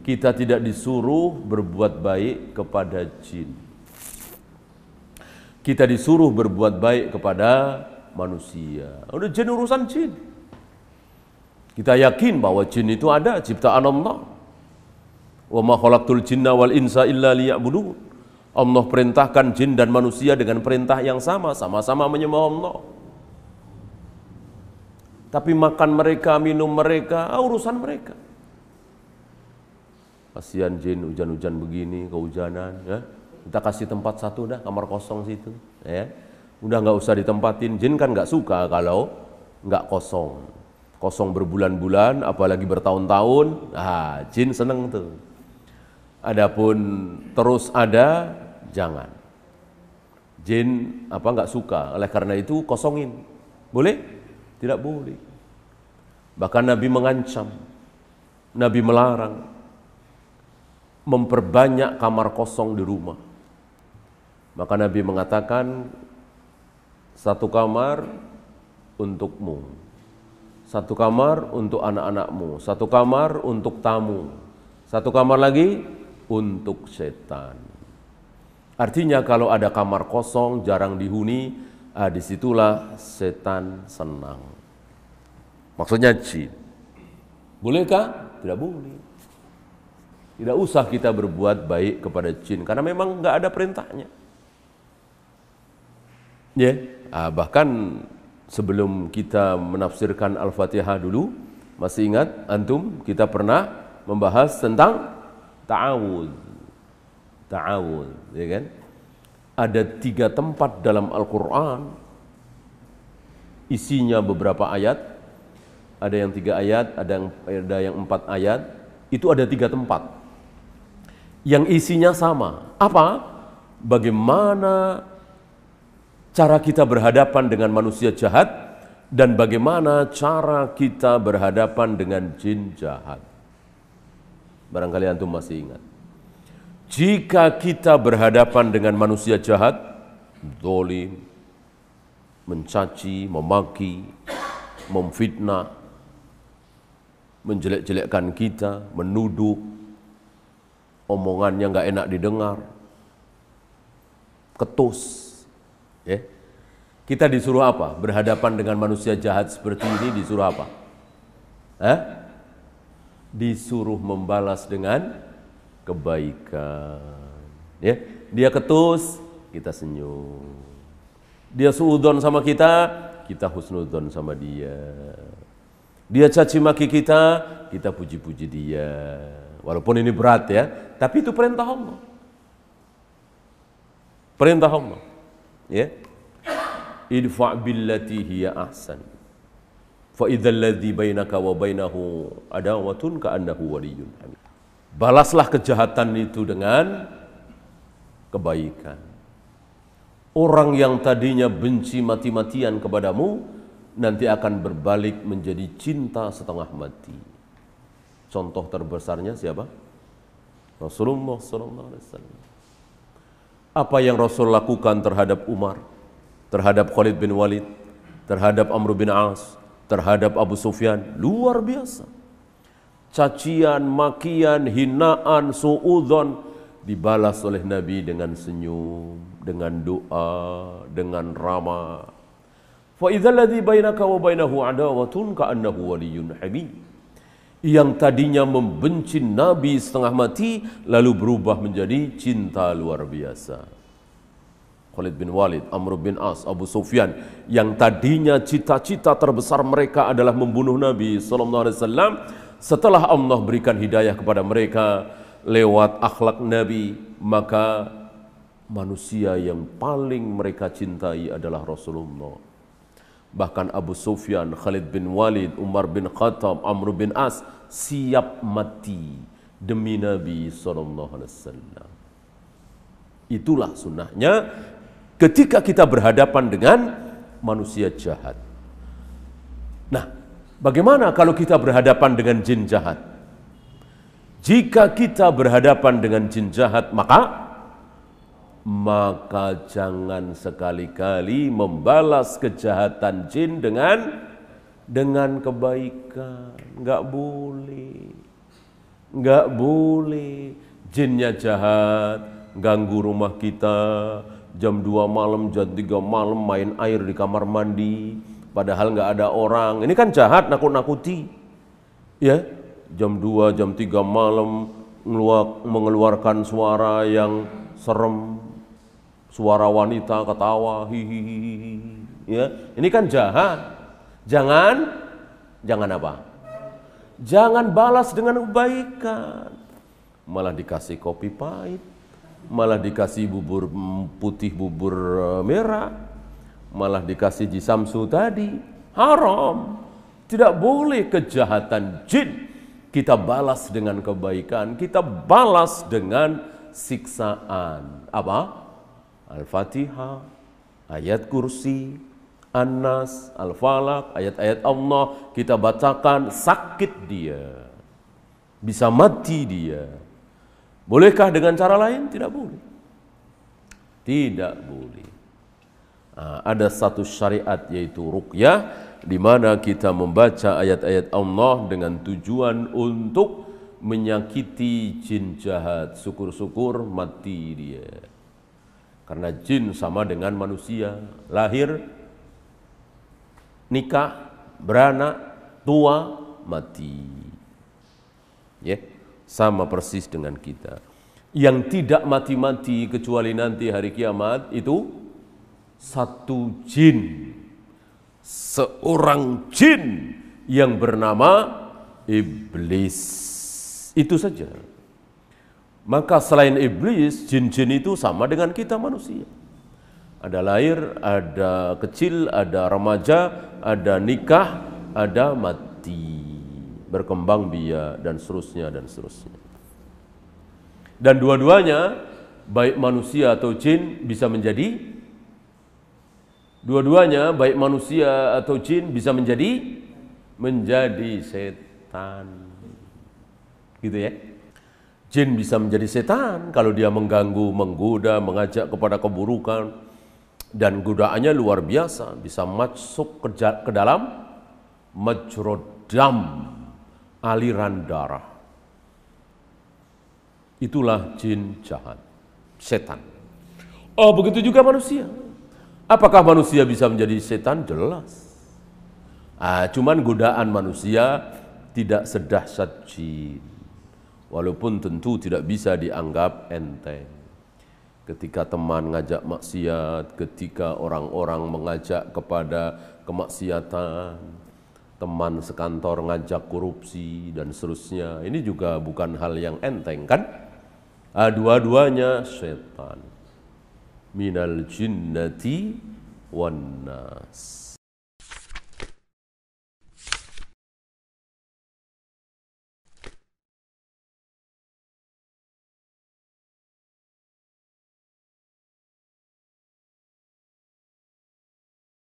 kita tidak disuruh berbuat baik kepada jin. Kita disuruh berbuat baik kepada manusia. Udah jin urusan jin. Kita yakin bahwa jin itu ada ciptaan Allah. Wa ma khalaqtul jinna wal insa illa liya'budun. Allah perintahkan jin dan manusia dengan perintah yang sama, sama-sama menyembah Allah. Tapi makan mereka, minum mereka, ah, urusan mereka. Kasihan jin hujan-hujan begini, kehujanan, ya. Kita kasih tempat satu dah, kamar kosong situ, ya. Udah nggak usah ditempatin. Jin kan nggak suka kalau nggak kosong. Kosong berbulan-bulan, apalagi bertahun-tahun, ah, jin seneng tuh. Adapun terus ada, jangan. Jin apa nggak suka, oleh karena itu kosongin. Boleh? Tidak boleh. Bahkan Nabi mengancam, Nabi melarang memperbanyak kamar kosong di rumah. Maka Nabi mengatakan satu kamar untukmu, satu kamar untuk anak-anakmu, satu kamar untuk tamu, satu kamar lagi untuk setan. Artinya kalau ada kamar kosong jarang dihuni, ah, di situlah setan senang. Maksudnya jin. Bolehkah? Tidak boleh. Tidak usah kita berbuat baik kepada jin karena memang nggak ada perintahnya. Ya, yeah. ah, bahkan sebelum kita menafsirkan Al-Fatihah dulu, masih ingat antum kita pernah membahas tentang ta'awud. Ta'awud, ya kan? Ada tiga tempat dalam Al-Quran, isinya beberapa ayat, ada yang tiga ayat, ada yang, ada yang empat ayat, itu ada tiga tempat. Yang isinya sama. Apa? Bagaimana cara kita berhadapan dengan manusia jahat dan bagaimana cara kita berhadapan dengan jin jahat. Barangkali antum masih ingat. Jika kita berhadapan dengan manusia jahat, dolim, mencaci, memaki, memfitnah, menjelek-jelekkan kita, menuduh, omongannya nggak enak didengar, ketus, ya. Kita disuruh apa? Berhadapan dengan manusia jahat seperti ini disuruh apa? Eh? disuruh membalas dengan kebaikan. Ya, dia ketus, kita senyum. Dia suudon sama kita, kita husnudon sama dia. Dia caci maki kita, kita puji-puji dia. Walaupun ini berat ya, tapi itu perintah Allah. Perintah Allah. Ya. Idfa' billati hiya ahsan fa idzal ladzi bainaka wa bainahu adawatun ka'annahu waliyyun hamid. Balaslah kejahatan itu dengan kebaikan. Orang yang tadinya benci mati-matian kepadamu nanti akan berbalik menjadi cinta setengah mati. Contoh terbesarnya siapa? Rasulullah wasallam. Apa yang Rasul lakukan terhadap Umar, terhadap Khalid bin Walid, terhadap Amr bin As, terhadap Abu Sufyan luar biasa. Cacian, makian, hinaan, suudon dibalas oleh Nabi dengan senyum, dengan doa, dengan ramah. Fa idzal ladzi bainaka wa bainahu adawatun ka'annahu waliyyun hamid. Yang tadinya membenci Nabi setengah mati lalu berubah menjadi cinta luar biasa. Khalid bin Walid, Amr bin As, Abu Sufyan yang tadinya cita-cita terbesar mereka adalah membunuh Nabi sallallahu alaihi wasallam setelah Allah berikan hidayah kepada mereka lewat akhlak Nabi maka manusia yang paling mereka cintai adalah Rasulullah bahkan Abu Sufyan, Khalid bin Walid, Umar bin Khattab, Amr bin As siap mati demi Nabi wasallam itulah sunnahnya ketika kita berhadapan dengan manusia jahat. Nah, bagaimana kalau kita berhadapan dengan jin jahat? Jika kita berhadapan dengan jin jahat, maka maka jangan sekali-kali membalas kejahatan jin dengan dengan kebaikan. Enggak boleh. Nggak boleh. Jinnya jahat, ganggu rumah kita, jam 2 malam, jam 3 malam main air di kamar mandi, padahal nggak ada orang. Ini kan jahat nakut-nakuti. Ya, jam 2, jam 3 malam mengeluarkan suara yang serem, suara wanita ketawa, hihihi. Ya, ini kan jahat. Jangan, jangan apa? Jangan balas dengan kebaikan. Malah dikasih kopi pahit, malah dikasih bubur putih, bubur eh, merah, malah dikasih jisamsu tadi. Haram. Tidak boleh kejahatan jin kita balas dengan kebaikan, kita balas dengan siksaan. Apa? Al-Fatihah, ayat kursi, An-Nas, Al-Falaq, ayat-ayat Allah kita bacakan sakit dia. Bisa mati dia. Bolehkah dengan cara lain? Tidak boleh. Tidak boleh. Nah, ada satu syariat yaitu ruqyah di mana kita membaca ayat-ayat Allah dengan tujuan untuk menyakiti jin jahat. Syukur-syukur mati dia. Karena jin sama dengan manusia, lahir nikah, beranak, tua, mati. Ya, sama persis dengan kita. Yang tidak mati-mati kecuali nanti hari kiamat itu satu jin. Seorang jin yang bernama iblis. Itu saja. Maka selain iblis, jin-jin itu sama dengan kita manusia. Ada lahir, ada kecil, ada remaja, ada nikah, ada mati, berkembang biak dan seterusnya dan seterusnya. Dan dua-duanya baik manusia atau jin bisa menjadi dua-duanya baik manusia atau jin bisa menjadi menjadi setan. Gitu ya. Jin bisa menjadi setan kalau dia mengganggu, menggoda, mengajak kepada keburukan. Dan godaannya luar biasa bisa masuk ke, ke dalam majrodam aliran darah. Itulah jin jahat setan. Oh begitu juga manusia. Apakah manusia bisa menjadi setan? Jelas. Ah, cuman godaan manusia tidak sedahsyat jin walaupun tentu tidak bisa dianggap enteng ketika teman ngajak maksiat, ketika orang-orang mengajak kepada kemaksiatan, teman sekantor ngajak korupsi dan seterusnya. Ini juga bukan hal yang enteng kan? Ah, dua-duanya setan. Minal jinnati wan nas.